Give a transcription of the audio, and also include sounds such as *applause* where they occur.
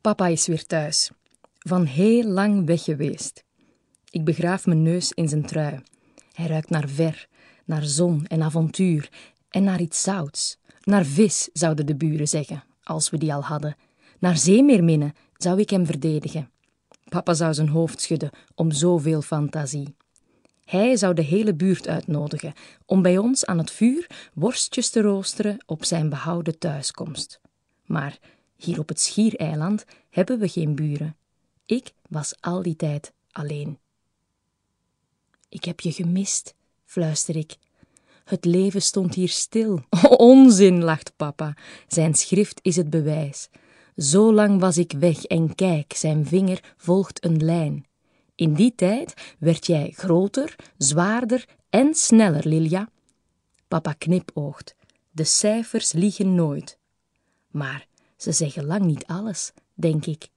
Papa is weer thuis. Van heel lang weg geweest. Ik begraaf mijn neus in zijn trui. Hij ruikt naar ver, naar zon en avontuur en naar iets zouts. Naar vis, zouden de buren zeggen, als we die al hadden. Naar zeemeerminnen zou ik hem verdedigen. Papa zou zijn hoofd schudden om zoveel fantasie. Hij zou de hele buurt uitnodigen om bij ons aan het vuur worstjes te roosteren op zijn behouden thuiskomst. Maar hier op het Schiereiland hebben we geen buren. Ik was al die tijd alleen. Ik heb je gemist, fluister ik. Het leven stond hier stil. *laughs* Onzin, lacht papa. Zijn schrift is het bewijs. Zo lang was ik weg en kijk, zijn vinger volgt een lijn. In die tijd werd jij groter, zwaarder en sneller, Lilia. Papa knipoogt. De cijfers liegen nooit. Maar ze zeggen lang niet alles, denk ik.